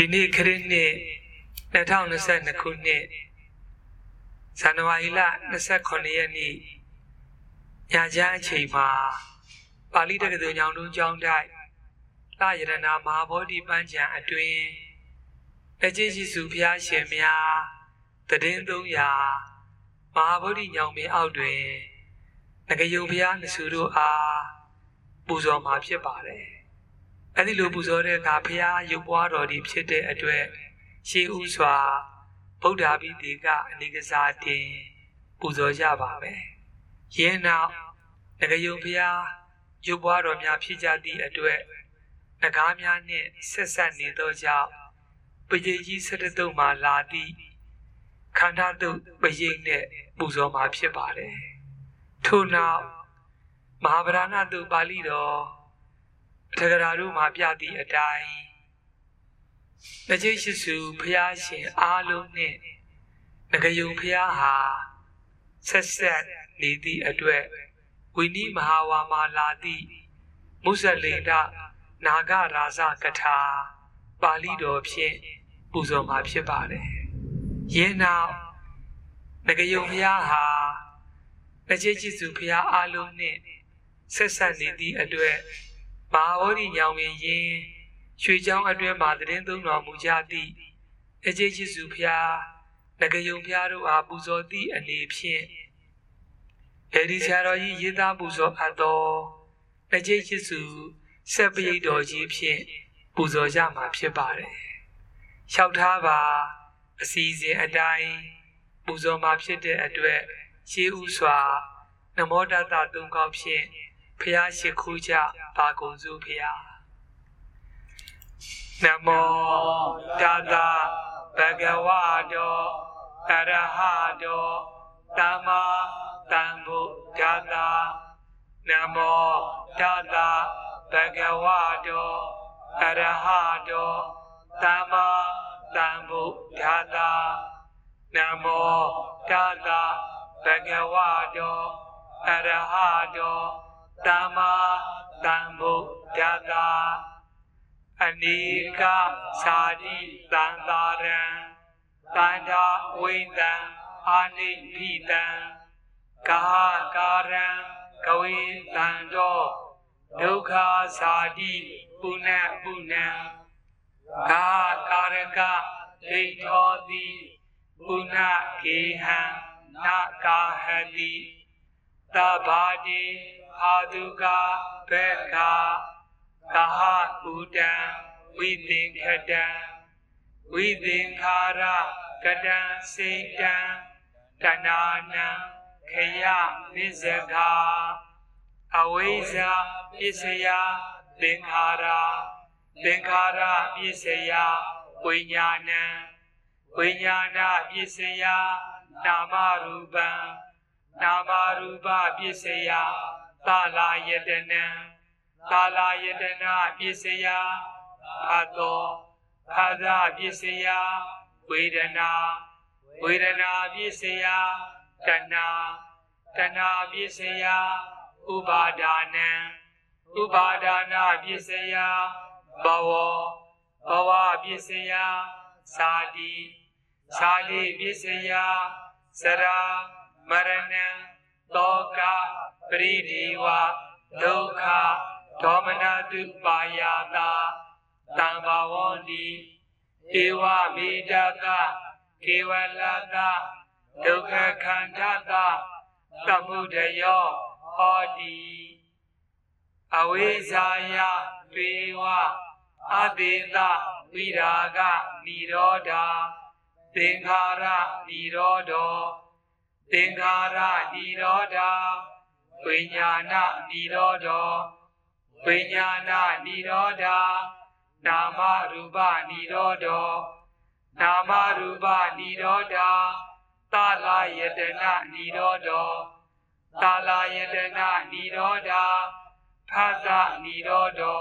ဒီနေ့ခရစ်နှစ်2022ခုနှစ်ဇန်နဝါရီလ29ရက်နေ့ညချမ်းအချိန်မှာပါဠိတက္ကသိုလ်ညောင်တုံးကျောင်းတိုက်လာရတနာမဟာဗောဓိပန်းချံအတွင်အကျဉ်းရှိစုဘုရားရှင်များတည်င်း300မဟာဗောဓိညောင်ပင်အောက်တွင်ငကယုံဘုရားနစုတို့အားပူဇော်မှာဖြစ်ပါတယ် အဲ့ဒီလိုပူဇော်တဲ့အခါဘုရားရုပ်ပွားတော်ဒီဖြစ်တဲ့အတွက်ရှေးဥစွာဗုဒ္ဓဘိတိကအနိကစားတင်ပူဇော်ကြပါမယ်။ယင်းနောက်ငကယုံဘုရားရုပ်ပွားတော်များဖြစ်ကြသည့်အတွက်ငကားများနှင့်ဆက်ဆက်နေသောကြောင့်ပရိကြီး၁၇တုံမှာလာသည့်ခန္ဓာတုပရိနှင့်ပူဇော်မှာဖြစ်ပါတယ်။ထို့နောက်မဟာဗရဏတုပါဠိတော် တက္ကရာတို့မှာပြသည့်အတိုင်းငကြိရှိစုဖျားရှင်အားလုံးနဲ့ငကယုံဖျားဟာဆက်ဆက်နေသည့်အတွက်ဝိနိမဟာဝါမာလာသည့်မုဇလိန္ဒနာဂရာဇကထာပါဠိတော်ဖြင့်ပူဇော်မှာဖြစ်ပါတယ်။ယင်းနောက်ငကယုံဖျားဟာငကြိရှိစုဖျားအားလုံးနဲ့ဆက်ဆက်နေသည့်အတွက် မဟာဝရိညောင်ပင်ရင်ရွှေချောင်းအတွင်းမှာတရင်သုံးတော်မူကြသည့်အကျေရှိစုဖျားငကယုံဖျားတို့အားပူဇော်သည့်အနေဖြင့်အဲဒီဆရာတော်ကြီးရေးသားပူဇော်အပ်သောအကျေရှိစုဆက်ပိတ်တော်ကြီးဖြင့်ပူဇော်ကြမှာဖြစ်ပါတယ်။လျှောက်ထားပါအစီအစဉ်အတိုင်းပူဇော်မှာဖြစ်တဲ့အတွက်ရှေးဥစွာနမောတတသုံးကောက်ဖြင့် ဖျားရှိခိုးကြပါကုန်စုဖျားနမောတတဘဂဝတောအရဟတောသမ္မာသမ္ဗုဒ္ဓတာနမောတတဘဂဝတောအရဟတောသမ္မာသမ္ဗုဒ္ဓတာနမောတတဘဂဝတောအရဟတော သမ္မာသမ္ဗုဒ္ဓတာအနိကသာတိသံသာရံတန္တာဝိတံအာနိပိတံကာကာရံကဝေတံတောဒုက္ခသာတိပုဏ္ဏပုဏ္ဏံကာကာရကဒိဋ္ဌောတိပုဏ္ဏကေဟံနာကာဟတိသဗ္ဗာတိ အာတုကဘေကာကဟကုတံဝိသင်္ခတံဝိသင်္ခာရကတံစေတံတဏာနံခယနိစ္စကာအဝိဇ္ဇာပစ္စယသင်္ခါရသင်္ခါရပစ္စယဝိညာဏံဝိညာဏပစ္စယနာမရူပံနာမရူပပစ္စယ သာလာယတနံသာလာယတနာပစ္စယဖတ်သောဖာသပစ္စယဝေဒနာဝေဒနာပစ္စယတဏတဏပစ္စယဥပါဒါနံဥပါဒါနာပစ္စယဘဝဘဝပစ္စယသာတိသာတိပစ္စယစရာမရဏံတောက ပရိဒီဝဒုက္ခဒေါမနတုပါယတာတံဘာဝန္တိဧဝမေတကကေဝလတဒုက္ခခန္ဓတသမုဒယောဟောတိအဝိဇ္ဇာယပေဝအတေတဝိရာဂនិရောဓာသင်္ခါရនិရောဓောသင်္ခါရនិရောဓာ ဝိညာဏနိရောဓောဝိညာဏနိရောဓာနာမရူပနိရောဓောနာမရူပနိရောဓာသလာယတနာနိရောဓောသလာယတနာနိရောဓာဖသနိရောဓော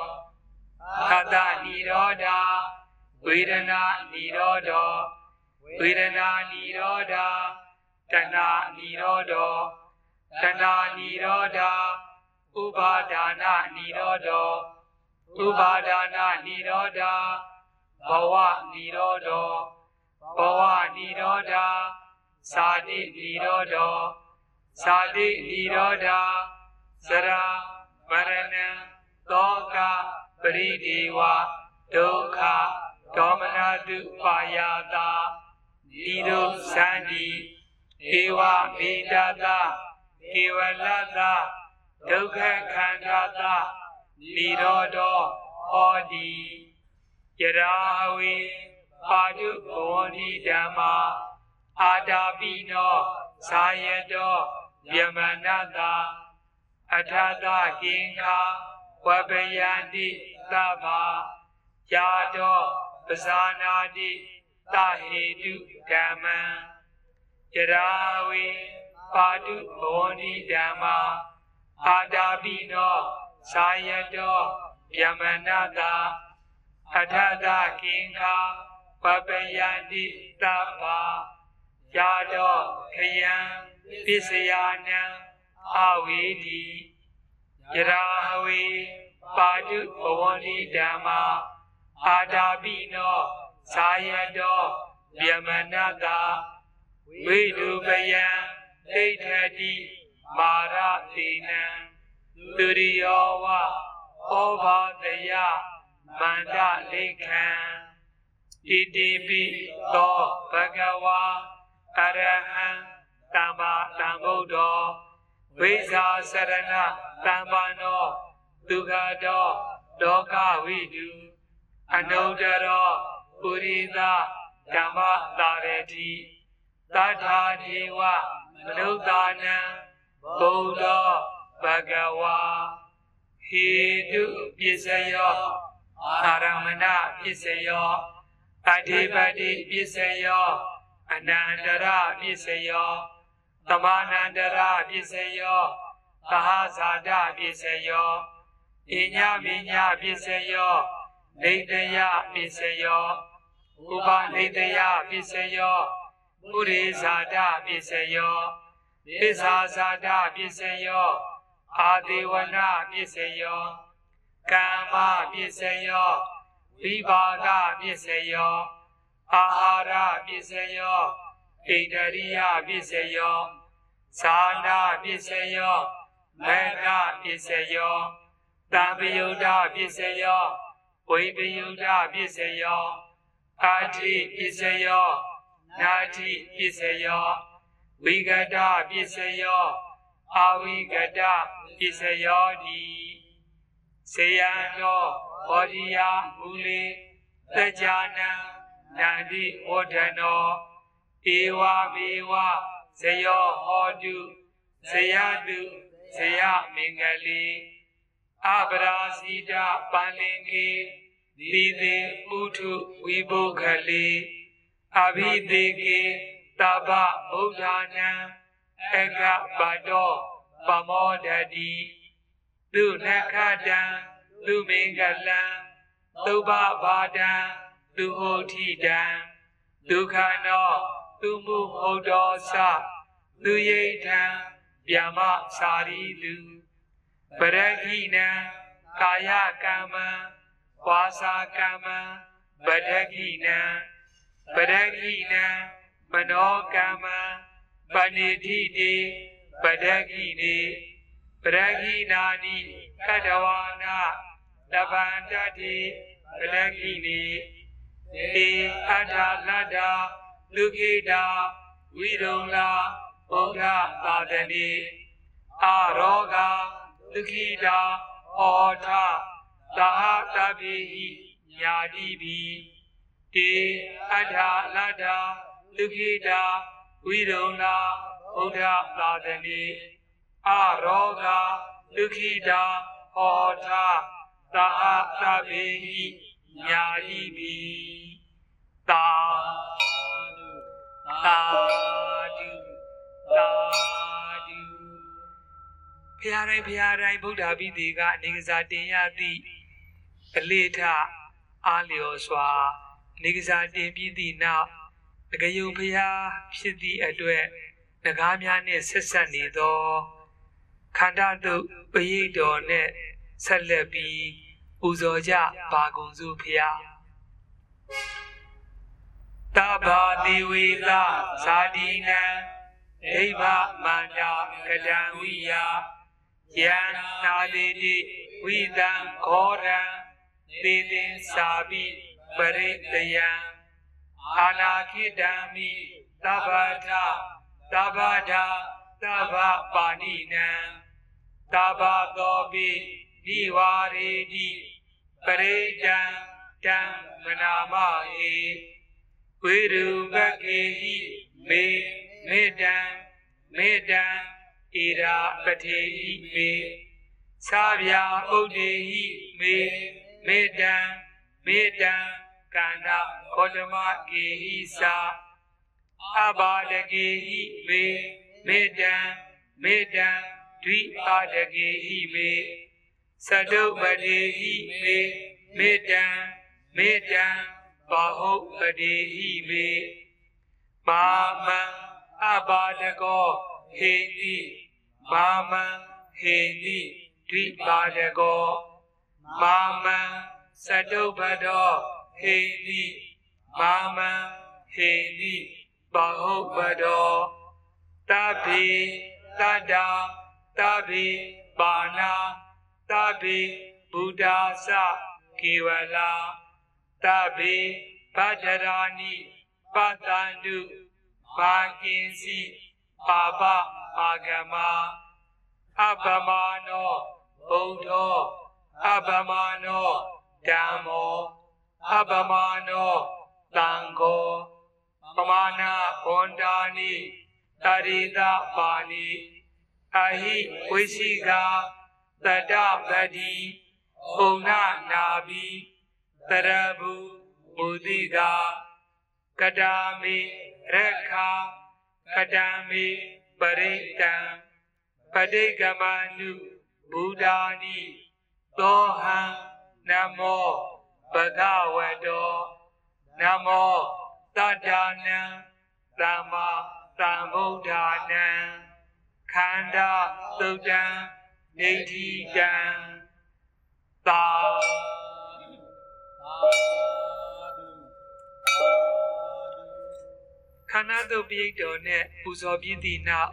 ဖသနိရောဓာဝေဒနာနိရောဓောဝေဒနာနိရောဓာတဏှာနိရောဓော တဏှာနိရောဓဥပါဒါနနိရောဓဥပါဒါနနိရောဓဘဝနိရောဓဘဝနိရောဓသာတိနိရောဓသာတိနိရောဓသရမရဏံတောကပရိဒေဝဒုက္ခဒေါမနတုပါယတာနိရောဇန္တိဧဝမေတ္တာ ဧဝလတ္တဒုက္ခခန္ဓာတနိရောဓောဟောတိယရာဝေပါတုဘောဓိဓမ္မာအာတာပိနောဇာယတောယမနတအထာတကိင်္ခာဝပယန္တိသဗ္ဗာယာတောပဇာနာတိတဟေတုဓမ္မံယရာဝေ ပါတုဘောဓိဓမ္မာအာတာပိနောဇာယတောယမနတအထတကိင်္ခာပပယန္တိတပ္ပါယာတောခယံပစ္စယနံအဝေတိယရာဝေပါတုဘဝန္တိဓမ္မာအာတာပိနောဇာယတောယမနတဝိတုပယံ ဒိဋ္ဌတိမာရတိနံသူရိယောဝဩဘာတယမန္တလိခံဣတိပိသောဘဂဝါအရဟံသမ္မာသမ္ဗုဒ္ဓောဝိဇာစရဏသမ္ပန္နောဒုက္ခတောဒောကဝိတုအနုတ္တရောပုရိသဓမ္မတာရတိသတ္ထာဒေဝ မနုဿာနံဘုဒ္ဓဘဂဝါဟေတုပစ္စယောအာရမဏပစ္စယောအဓိပတိပစ္စယောအနန္တရပစ္စယောသမာနန္တရပစ္စယောသဟဇာတပစ္စယောအညမိညာပစ္စယောနေတယပစ္စယောဥပနေတယပစ္စယော ပုရိဇာတပစ္စယောသစ္စာဇာတပစ္စယောအာဒေဝနာပစ္စယောကမ္မပစ္စယောဝိပါကပစ္စယောအာဟာရပစ္စယောဣန္ဒရိယပစ္စယောဇာနာပစ္စယောမေဃပစ္စယောတံပယုဒ္ဓပစ္စယောဝိပယုဒ္ဓပစ္စယောအာတိပစ္စယော နာတိပစ္စယောဝိကတပစ္စယောအာဝိကတပစ္စယောတိစေယံသောဘောဓိယမူလေတကြနံနန္တိဝဒနောဧဝမေဝဇယောဟောတုဇယတုဇယမင်္ဂလိအပရာစီတပန္လင်ကေသီသေဥထုဝိဘုခလိ အဘိသေကေတဗ္ဗဗုဒ္ဓနာအကပတောပမောဒတိသူနခတံသူမင်္ဂလံသုဘဘာဒံသူဟောတိတံဒုက္ခနောသူမှုဟုတ်တော်သသူယိထံဗျမစာရီလူပရဟိနံကာယကမ္မံဝါစာကမ္မံပဒကိနံ ပဒကိနံမနောကမ္မံပဏိတိတိပဒကိနေပရဟိနာနိကတဝါနာတပန္တတိပဒကိနေေအတ္တလတ္တာလူခိတာဝိရုံလာဘုရားသာတတိအာရောဂလူခိတာဟောထသာဟတပိဟိညာတိပိ တေအတ္တလတ္တာလူခိတာဝိရုံလာဘုရားသာတတိအာရောဂလူခိတာဟောထသာဟတပိဟိညာတိပိသာသာဓုသာဓုဖရာတိုင်းဖရာတိုင်းဗုဒ္ဓပိတိကအနေကစားတင်ရသည့်အလေးထအားလျော်စွာအ နေကစားတင်ပြီးသည့်နောက်တကယုံဖရာဖြစ်သည့်အတွက်ငကားများနှင့်ဆက်ဆက်နေသောခန္ဓာတုပရိတ်တော်နှင့်ဆက်လက်ပြီးပူဇော်ကြပါကုန်စုဖရာတဘာတိဝေသဇာတိနံဒိဗမန္တာကတံဝိယယံနာတိတိဝိတံခောရံသေသင်္စာပိ ပရိတယံအာနာခိတံမိသဗ္ဗထသဗ္ဗဒာသဗ္ဗပါဏိနံသဗ္ဗသောပိနိဝါရေတိပရိတံတံမနာမဟေဝိရုပကေဟိမေမေတံမေတံဣရာပတိ ဟိမေသာဗျာဥဒေဟိမေမေတံမေတံကန္နာခောတမကေဟိသာအဘာဒကေဟိမေမေတံမေတံဒွိပါဒကေဟိမေသတုပတိဟိမေမေတံမေတံဘာဟုတ်ပတိဟိမေမာမံအဘာဒကောဟေတိမာမံဟေတိဒိပါဒကောမာမံသတုပတောဟေတိမာမံဟေတိဘာဟုတ်ပတောတပိတတ္တာတပိပါဏာတပိဘုဒ္ဓသကေဝလာတပိဗဒရာနိပတန္တုဘာကင်စီပါပအာဂမအပမနောဘုဒ္ဓောအပမနောဓမ္မော အပမနောသံဃောပမာဏဝန္တာနိတရိတပါဏိအဟိဝိရှိကတတပတိဩနနာဘိတရဘူးမုတိကကတာမိရခာကတံမိပရိတံပဋိကမနုဘုဒ္ဓာနိသောဟံနမော ဘဂဝတောနမောတတ္တနံသမ္မာသမ္ဗုဒ္ဓာနံခန္ဓာသုတ်တံနေတိတံသာခန္ဓာတုတ်ပိဋတော်နဲ့ပူဇော်ပြီးသည့်နောက်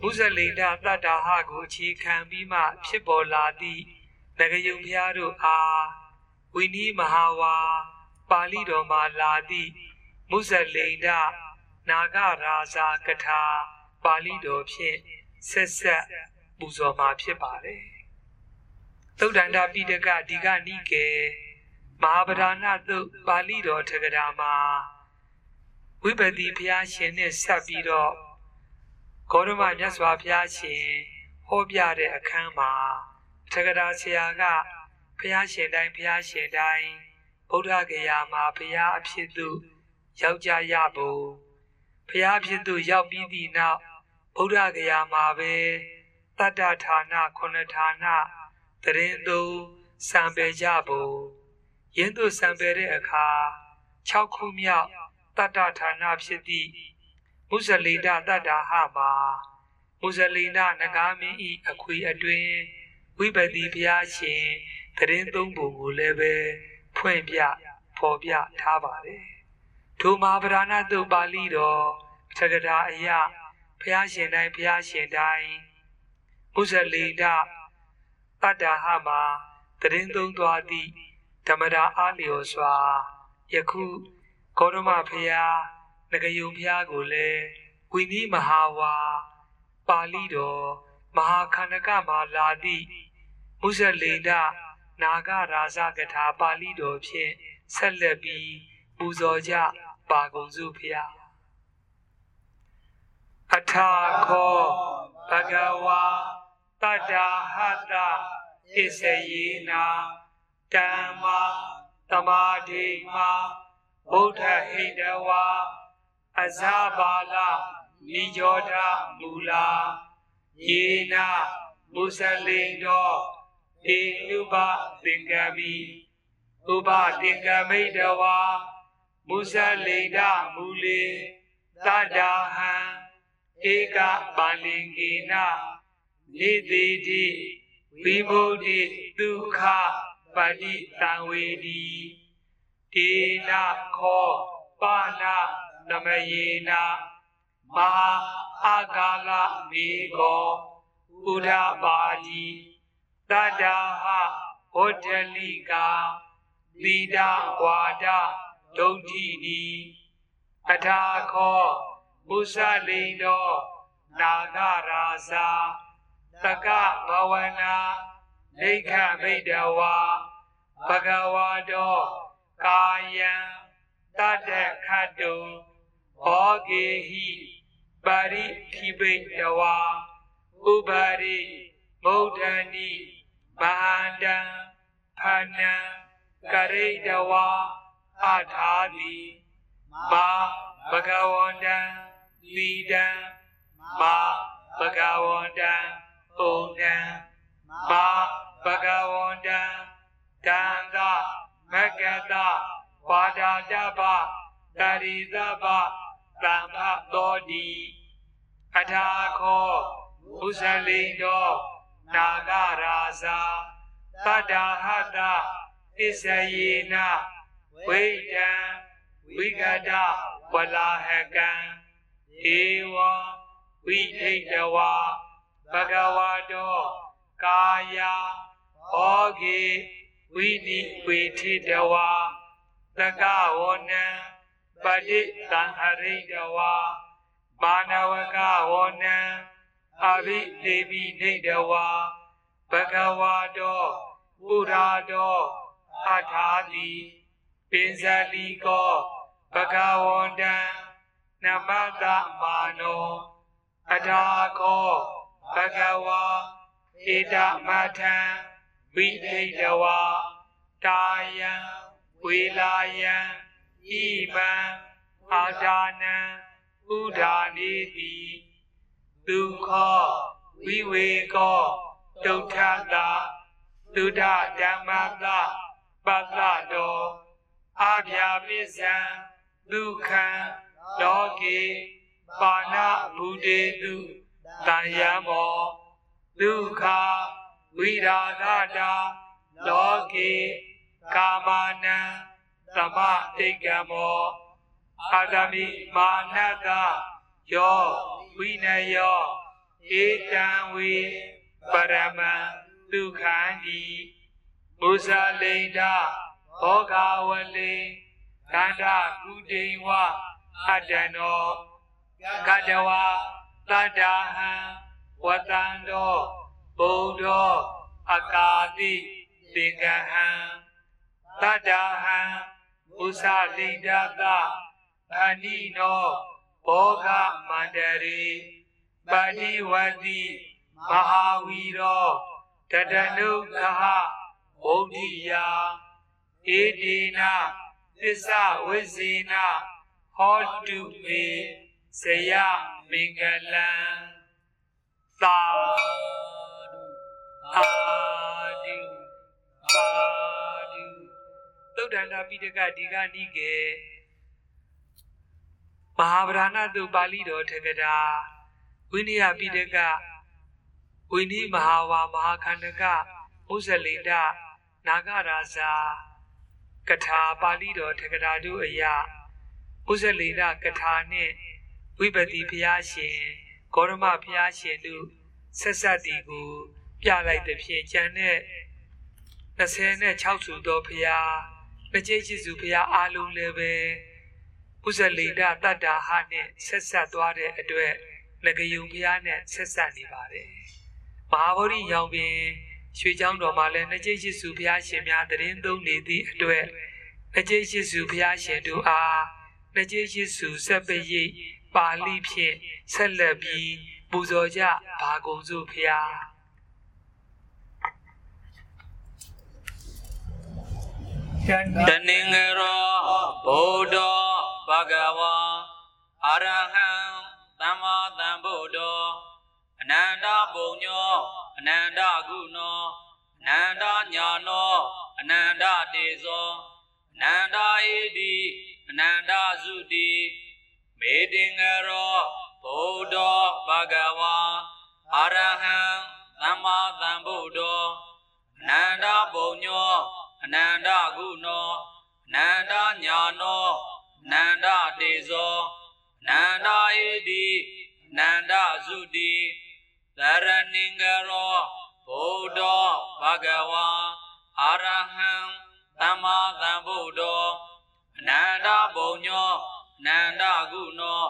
မုဇလိန္ဒတတ္တာဟကိုအခြေခံပြီးမှဖြစ်ပေါ်လာသည့်ငကယုံဖျားတို့အား ဝိနည်းမဟာဝါပါဠိတော်မှာလာသည့်မုဇလိန္ဒနာဂရာဇာကထာပါဠိတော်ဖြင့်ဆက်ဆက်ပူဇော်မှာဖြစ်ပါတယ်သုတ်တန္တပိဋကဒီကနိကေမဟာဗဒနာသုတ်ပါဠိတော်ထကရာမှာဝိပတိဘုရားရှင်နဲ့ဆက်ပြီးတော့ဂေါရမမြတ်စွာဘုရားရှင်ဟောပြတဲ့အခန်းမှာထကရာဆရာက ဘုရားရှင်တိုင်းဘုရားရှင်တိုင်းဗုဒ္ဓဂယာမှာဘုရားအဖြစ်သို့ရောက်ကြရဖို့ဘုရားအဖြစ်သို့ရောက်ပြီးသည့်နောက်ဗုဒ္ဓဂယာမှာပဲတတ္တဌာနခုနှစ်ဌာနတရင်သူစံပေကြဖို့ယင်းသို့စံပေတဲ့အခါ6ခုမြောက်တတ္တဌာနဖြစ်သည့်မုဇလိဒတတ္တာဟမှာမုဇလိဒနဂါမင်းဤအခွေအတွင်ဝိပတိဘုရားရှင် တရင်သုံးပုံကိုလည်းပဲဖွင့်ပြဖော်ပြထားပါတယ်ထိုမဟာဗရဏတုပါဠိတော်သက္ကရာအယဘုရားရှင်တိုင်းဘုရားရှင်တိုင်းဥဇလိဒတတ္တဟမှာတရင်သုံးသွားသည့်ဓမ္မတာအားလျော်စွာယခုဂေါရမဘုရားငကယုံဘုရားကိုလည်းဝိနည်းမဟာဝါပါဠိတော်မဟာခန္ဓကမှာလာသည့်မုဇလိဒ နာဂရာဇကထာပါဠိတော်ဖြင့်ဆက်လက်ပြီးပူဇော်ကြပါကုန်စုဖျားအထာခောဘဂဝါတတ္တာဟတဣစယေနာဓမ္မာသမာဓိမာဗုဒ္ဓဟိတဝါအဇဘာလနိယောဓမူလာယေနာမုစလိန်တော် ဧနုပသင်္ကမိဥပသင်္ကမိတဝါမုဇလိဒမူလေတတာဟံဧကပါလင်ကေနနေတိတိဝိမု ക്തി ဒုက္ခပတိတံဝေဒီဒေနခောပါဏသမယေနာမဟာအာကာလမေကောဥဒပါတိ တတ္တာဟဝတ္တလိကာသီတာဝါဒဒုဋ္ဌိနီအထာခောမုစလိန်တောနာဂရာဇာတကဘဝနာဒိဋ္ဌမိတဝါဘဂဝါတောကာယံတတ္တခတ္တုဩဂေဟိပါရိခိဘိတဝါဥပါရိမௌဒန္တိ ဘာန္တံဖဏံကရိတဝါအထာတိမာဘဂဝန္တံသီတံမာဘဂဝန္တံဩနံမာဘဂဝန္တံတန္တမကတဝါဒတပတရိသပတံဖသောတိအထာခောဥဇလိန်တော နာဂရာဇာတတ္တာဟတသစ္စယေနဝိတံဝိကတဝလာဟကံဧဝဝိဋိတဝါဘဂဝါတောကာယဟောကေဝိနိဝေထိတဝါတကဝနံပတိတံဟရိတဝါမာနဝကဝနံ အဘိဒေဝိနေတဝါဘဂဝါတောပုရာတောအထာတိပိဇာတိကောဘဂဝန္တံနမတမာနောအထာခောဘဂဝါဣဒမထံဝိဒိတဝါတာယံဝေလာယံဣမံအာဒါနံဥဒါနေတိ ဒုက္ခဝိဝေကောဒုဋ္ဌတာသုဒ္ဓဓမ္မတာပတ္တတောအာဗျာပိဇံဒုက္ခံလောကေပါဏဗုဒေတုတန်ယမောဒုက္ခဝိရာဂတာလောကေကာမနံသမတိကမောအာဂမိမာနတယော ဝိနယောဧတံဝေပရမံဒုက္ခံဒီမုဇလိန္ဒဘောဂဝလေကန္တာကုတိဝအတ္တနောကတဝါတတ္တဟံဝတံတောဘုဒ္ဓောအကာတိသင်္ကဟံတတ္တဟံဥသလိန္ဒသဗန္ဒီနော ဘောဂမန္တရေပါဠိဝတိမဟာဝီရောတတနုခဟဘုဒ္ဓိယာဧတေနသစ္စာဝိဇေနဟောတုမေဇယမင်္ဂလံသာအာဒုပါဒုသုဒ္ဓန္တာပိဋကဒီကနိကေ မဟာဗราဏတုပါဠိတော်ထကတာဝိနည်းပိဋကဝိနည်းမဟာဝါမဟာခန္ဓကမုဇလိတနာဂရာဇာကထာပါဠိတော်ထကတာတို့အရာမုဇလိတကထာနှင့်ဝိပတိဘုရားရှင်ဂေါရမဘုရားရှင်တို့ဆက်ဆက်တီကိုပြလိုက်တဲ့ဖြင့်ကျန်တဲ့26စုသောဘုရားမကျေရှိစုဘုရားအားလုံးလည်းပဲ ဥဇလိတတတ္တာဟနဲ့ဆက်ဆက်သွားတဲ့အတွက်ငကယုံဘုရားနဲ့ဆက်ဆက်နေပါတယ်။မဟာဗောဓိရောင်ပင်ရွှေချောင်းတော်မှာလည်းနှကျိတ်ရှိစုဘုရားရှင်များတရင်သုံးနေသည့်အတွက်နှကျိတ်ရှိစုဘုရားရှင်တို့အားနှကျိတ်ရှိစုဆက်ပရိတ်ပါဠိဖြင့်ဆက်လက်ပြီးပူဇော်ကြဘာကုံစုဘုရားတနင်္ဂရောဗုဒ္ဓ ဘဂဝါအရဟံသမ္မာသမ္ဗုဒ္ဓောအနန္တပုံညောအနန္တကုဏောအနန္တညာနောအနန္တတေဇောအနန္တဧတိအနန္တသုတိမေတင်္ဂရောဗုဒ္ဓဘဂဝါအရဟံသမ္မာသမ္ဗုဒ္ဓောအနန္တပုံညောအနန္တကုဏောအနန္တညာနောအ နန္ဒတေဇောနန္ဒဧတိနန္ဒသုတိသရဏင်္ဂရောဘုဒ္ဓဘဂဝါအာရဟံသမ္မာသမ္ဗုဒ္ဓောအနန္တဘုံညောအနန္တကုနော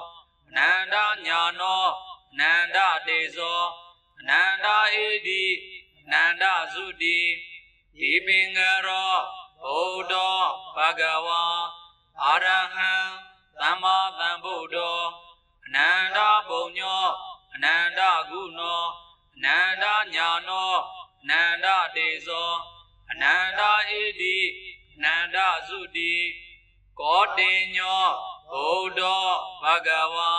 အနန္တညာနောအနန္တတေဇောအနန္တဧတိအနန္တသုတိဒီပင်္ဂရောဘုဒ္ဓဘဂဝါ အာရဟံသမ္မာသမ္ဗုဒ္ဓောအနန္တဘုံညောအနန္တကုနောအနန္တညာနောအနန္တတေဇောအနန္တဧတိအနန္တသုတိကောတိညောဘုဒ္ဓဘဂဝါ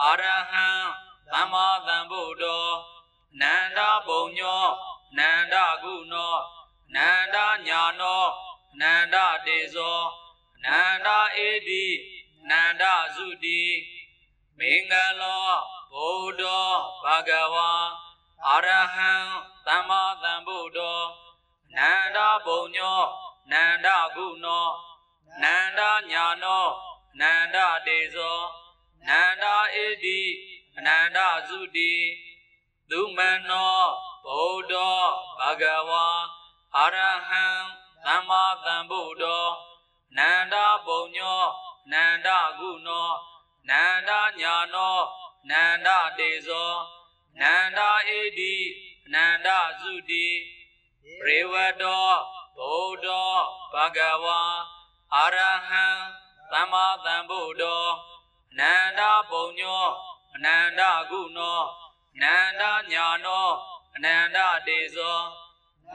အာရဟံသမ္မာသမ္ဗုဒ္ဓောအနန္တဘုံညောအနန္တကုနောအနန္တညာနောအနန္တတေဇောအ နန္တဧတိအနန္တသုတိမင်္ဂလောဘုဒ္ဓဘဂဝါအာရဟံသမ္မာသမ္ဗုဒ္ဓောနန္ဒဘုံညောနန္ဒကုနောနန္ဒညာနောနန္ဒတေဇောနန္ဒဧတိအနန္ဒသုတိသုမနောဘုဒ္ဓဘဂဝါအာရဟံသမ္မာသမ္ဗုဒ္ဓော နန္ဒဘုံညောနန္ဒကုနောနန္ဒညာနောနန္ဒတေဇောနန္ဒဧတိအနန္ဒသုတိရေဝတောဘုဒ္ဓဘဂဝါအာရဟံသမ္မာသမ္ဗုဒ္ဓောအနန္ဒဘုံညောအနန္ဒကုနောအနန္ဒညာနောအနန္ဒတေဇော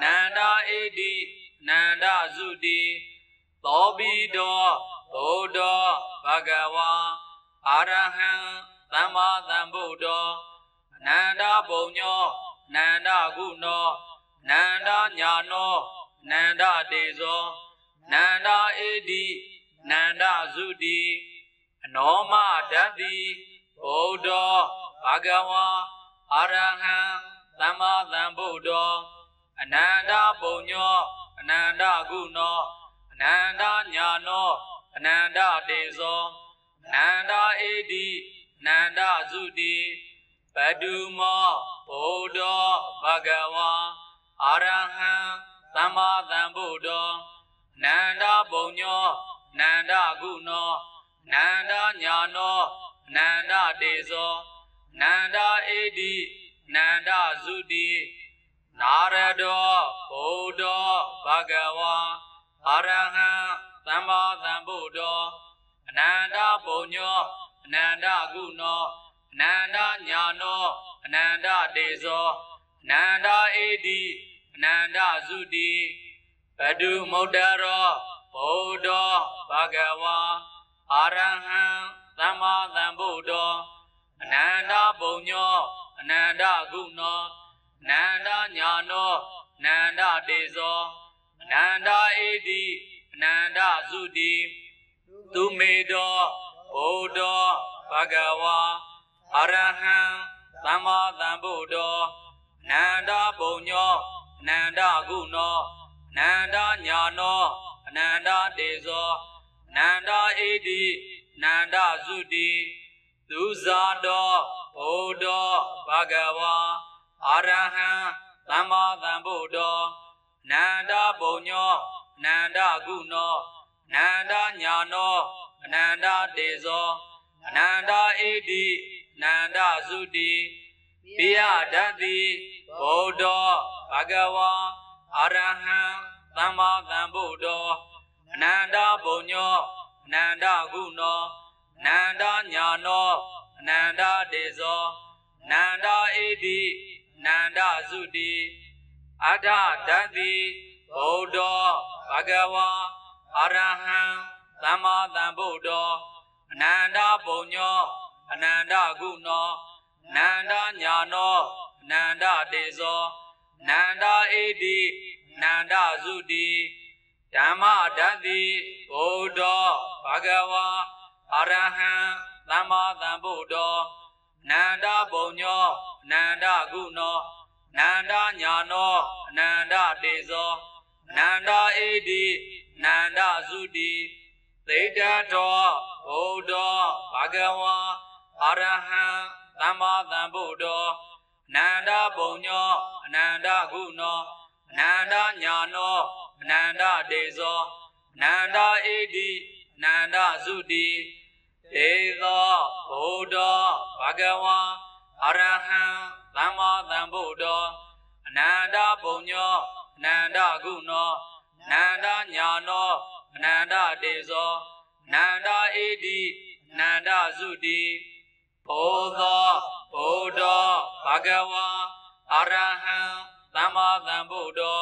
နန္ဒဧတိအနန္ဒသုတိ သောဘိတောဘုဒ္ဓဘဂဝါအာရဟံသမ္မာသမ္ဗုဒ္ဓောအနန္တဘုံညောအနန္တကုနောအနန္တညာနောအနန္တတေဇောအနန္တဧတိအနန္တသုတိအနောမဓတ္တိဘုဒ္ဓဘဂဝါအာရဟံသမ္မာသမ္ဗုဒ္ဓောအနန္တဘုံညောအနန္တကုနောအ နန္တညာနောအနန္တတေဇောနန္ဒဧတိနန္ဒသုတိပတုမောဘုဒ္ဓဘဂဝါအာရဟံသမ္မာသမ္ဗုဒ္ဓောနန္ဒဘုံညောနန္ဒကုနောနန္ဒညာနောနန္ဒတေဇောနန္ဒဧတိနန္ဒသုတိနာရတောဘုဒ္ဓဘဂဝါ အာရဟံသမ္မာသမ္ဗုဒ္ဓောအနန္တဘုံညောအနန္တကုနောအနန္တညာနောအနန္တတေဇောအနန္တဧတိအနန္တသုတိဘဒုမုဒ္ဒရောဘုဒ္ဓဘဂဝါအာရဟံသမ္မာသမ္ဗုဒ္ဓောအနန္တဘုံညောအနန္တကုနောအနန္တညာနောအနန္တတေဇောအ နန္တဧတိအနန္တသုတိသူမေတောဘုဒ္ဓဘဂဝါအရဟံသမ္မာသမ္ဗုဒ္ဓောအနန္တဘုံညောအနန္တကုနောအနန္တညာနောအနန္တတေဇောအနန္တဧတိအနန္တသုတိသူဇာတောဘုဒ္ဓဘဂဝါအရဟံသမ္မာသမ္ဗုဒ္ဓောအ နန္တဘုံညောအနန္တကုနောအနန္တညာနောအနန္တတေဇောအနန္တဧတိအနန္တသုတိပိယဓတ္တိဘုဒ္ဓဘဂဝါအရဟံသမ္မာသမ္ဗုဒ္ဓောအနန္တဘုံညောအနန္တကုနောအနန္တညာနောအနန္တတေဇောအနန္တဧတိအနန္တသုတိ အဋ္ဌဓတ္တိဘုဒ္ဓဘဂဝါအရဟံသမ္မာသမ္ဗုဒ္ဓောအနန္တဘုံညောအနန္တကုနောအနန္တညာနောအနန္တတေဇောအနန္တဧတိအနန္တသုတိဓမ္မဓတ္တိဘုဒ္ဓဘဂဝါအရဟံသမ္မာသမ္ဗုဒ္ဓောအနန္တဘုံညောအနန္တကုနောအ နန္တညာနောအနန္တတေဇောအနန္တဧတိနန္ဒသုတိသသေတတောဘုဒ္ဓဘဂဝါအရဟံသမ္မာသမ္ဗုဒ္ဓောအနန္တပုံညောအနန္တကုဏောအနန္တညာနောအနန္တတေဇောအနန္တဧတိအနန္တသုတိဒေသောဘုဒ္ဓဘဂဝါအရဟံ သမ္မာသမ္ဗုဒ္ဓောအနန္တပုံညောအနန္တကုဏောအနန္တညာနောအနန္တတေဇောအနန္တဧတိအနန္တသုတိဘောသောဘုဒ္ဓဘဂဝါအရဟံသမ္မာသမ္ဗုဒ္ဓော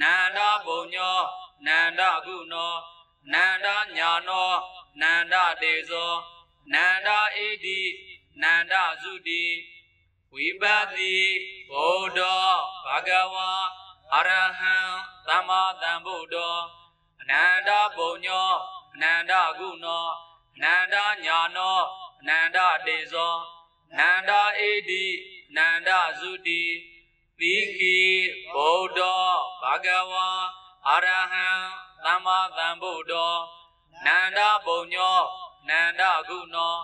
နန္ဒပုံညောနန္ဒကုဏောနန္ဒညာနောနန္ဒတေဇောနန္ဒဧတိနန္ဒသုတိ ဝိပတိဘုဒ္ဓဘဂဝါအရဟံသမ္မာသမ္ဗုဒ္ဓောအနန္တပုံညောအနန္တကုဏောအနန္တညာနောအနန္တတေဇောနန္ဒဧတိနန္ဒသုတိသီခိဗုဒ္ဓဘဂဝါအရဟံသမ္မာသမ္ဗုဒ္ဓောနန္ဒပုံညောနန္ဒကုဏော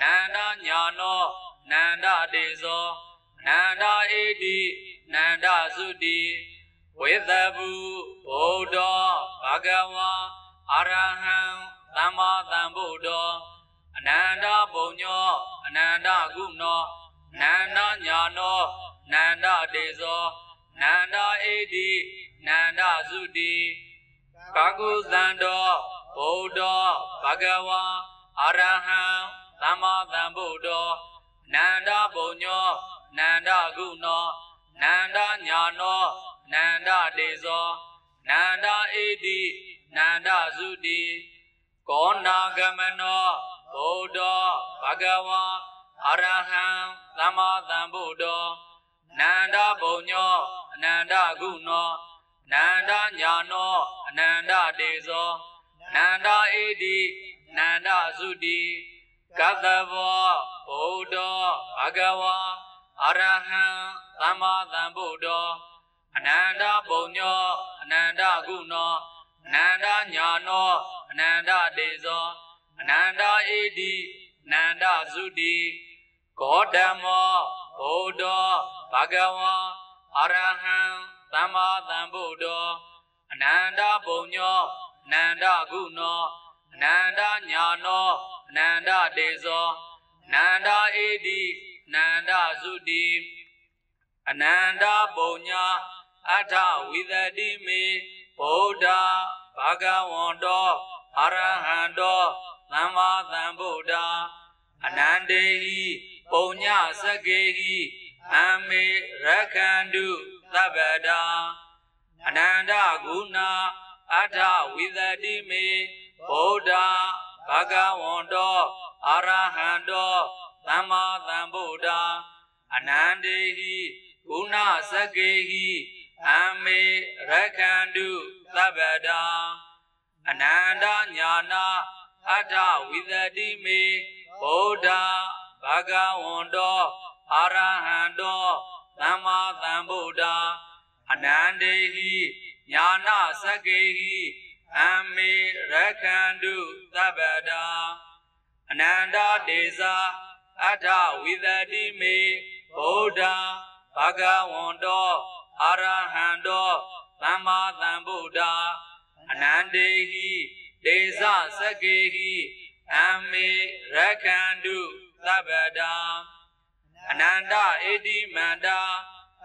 နန္ဒညာနော နန္ဒတေဇောနန္ဒဧတိနန္ဒသုတိဝေသဗုဗုဒ္ဓဘဂဝါအရဟံသမ္မာသမ္ဗုဒ္ဓောအနန္တပုံညောအနန္တကုဏောနန္ဒညာနောနန္ဒတေဇောနန္ဒဧတိနန္ဒသုတိကာကုသန္တောဗုဒ္ဓဘဂဝါအရဟံသမ္မာသမ္ဗုဒ္ဓော နန္ဒပုံညောနန္ဒကုဏောနန္ဒညာနောနန္ဒတေဇောနန္ဒဧတိနန္ဒသုတိကောနာဂမနောဗုဒ္ဓဘဂဝါအရဟံသမ္မာသမ္ဗုဒ္ဓောနန္ဒပုံညောအနန္တကုဏောနန္ဒညာနောအနန္တတေဇောနန္ဒဧတိနန္ဒသုတိကသဘော ဗုဒ္ဓဘဂဝါအရဟံသမ္မာသမ္ဗုဒ္ဓောအနန္တပုံညောအနန္တကုဏောအနန္တညာနောအနန္တတေဇောအနန္တဧတိနန္ဒသုတိကောဓမောဗုဒ္ဓဘဂဝါအရဟံသမ္မာသမ္ဗုဒ္ဓောအနန္တပုံညောအနန္တကုဏောအနန္တညာနောအနန္တတေဇောအ နန္တဧတိနန္ဒသုတိအနန္တပုံညာအထဝိသတိမေဗုဒ္ဓဘဂဝန္တောအရဟံတောသမ္မာသမ္ဗုဒ္ဓအနန္တေဟိပုံညစကေဟိအမေရခန္တုသဗ္ဗတာအနန္တဂုဏအထဝိသတိမေဗုဒ္ဓဘဂဝန္တော အရဟံတောသမ္မာသမ္ဗုဒ္ဓအနန္တေဟိဂုဏစကေဟိအမေရခန္တုသဗ္ဗတာအနန္တညာနာအထဝိသတိမေဗုဒ္ဓဘဂဝန္တောအရဟံတောသမ္မာသမ္ဗုဒ္ဓအနန္တေဟိညာနာစကေဟိအမေရခန္တုသဗ္ဗတာ အနန္တတေဇာအထဝိသတိမေဗုဒ္ဓဘဂဝန္တောအရဟံတောသမ္မာသမ္ဗုဒ္ဓအနန္တေဟိဒေဇစကေဟိအမေရခန္တုသဗ္ဗတာအနန္တဧတိမန္တာ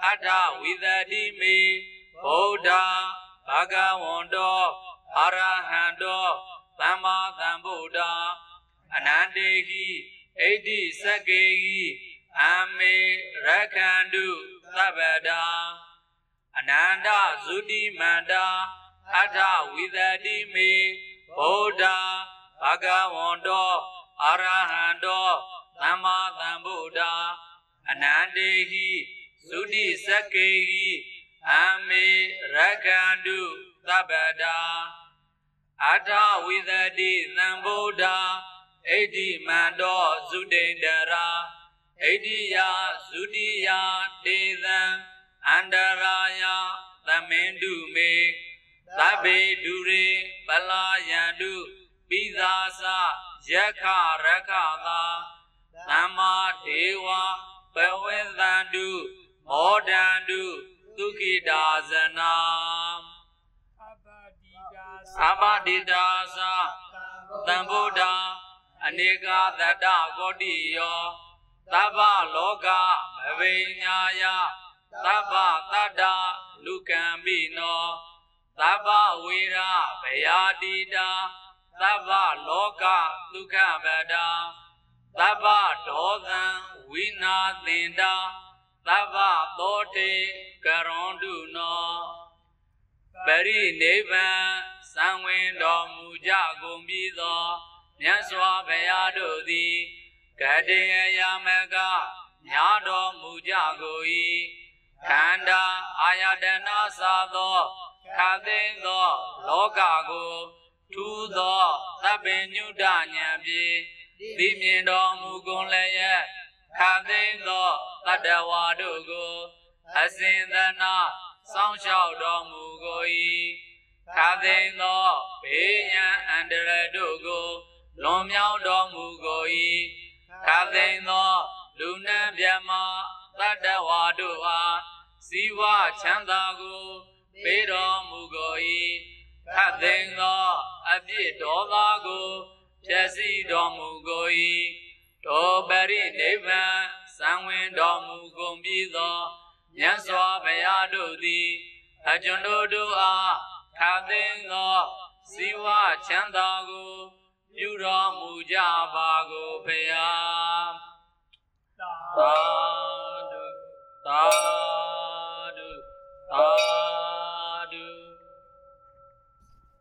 အထဝိသတိမေဗုဒ္ဓဘဂဝန္တောအရဟံတောသမ္မာသမ္ဗုဒ္ဓ အနန္တေဟိဣတိစကေဟိအမေရခန္တုသဗ္ဗတာအနန္တဇုတိမန္တာအထဝိသတိမေဗုဒ္ဓဘဂဝန္တောအရဟံတောသမ္မာသမ္ဗုဒ္ဓအနန္တေဟိသုတိစကေဟိအမေရခန္တုသဗ္ဗတာအထဝိသတိသံဗုဒ္ဓ ဣတိမန္တောသုတိန္တရာဣတိယသုတိယတေသံအန္တရာယသမင်တုမေသဗ္ဗေဒုရေပလာယန္တုပိသာစယက္ခရက္ခသာသမ္မာဒေဝဘဝေသန္တုမောဒန္တုဒုက္ခိတာဇနာအပတိဒါအဘဒိတာသာတံဗုဒ္ဓ အနေကသတ္တကောတိယောသဗ္ဗလောကမဝိညာယသဗ္ဗတတ္တလူကံပိနောသဗ္ဗဝေရဗယာတိတာသဗ္ဗလောကဒုက္ခပဒါသဗ္ဗဒောသံဝိနာသင်တာသဗ္ဗသောတေကရွန်တုနောပရိနိဗ္ဗာန်စံဝင်တော်မူကြကုန်ပြီးသော မြတ်စွာဘုရားတို့သည်ကတေယယမကညာတော်မူကြကုန်၏ခန္ဓာအာယတနာသာသောခသိန်းသော လောကကိုထူးသောသဗ္ဗညုတဉာဏ်ဖြင့်သိမြင်တော်မူကုန်လည်းရဲ့ခသိန်းသောတတ္တဝါတို့ကိုအစဉ်သနာစောင့်ရှောက်တော်မူကို၏ခါသိမ်းသောဘေးရန်အန္တရာယ်တို့ကို လွန်မြောက်တော်မူကို၏ခါသိမ်းသောလူနံမြတ်မတတ္တဝါတို့အားဇီဝချမ်းသာကိုပေးတော်မူကို၏ခတ်သိမ်းသောအပြစ်ဒေါသကိုဖြည့်ဆည်းတော်မူကို၏တောပရိနိဗ္ဗာန်စံဝင်တော်မူကုန်ပြီးသောမြတ်စွာဘုရားတို့သည်အကျွန်ုပ်တို့အားခါသိမ်းသောဇီဝချမ်းသာကို ပြုတော်မူကြပါကိုဖရာသာဓုသာဓုသာ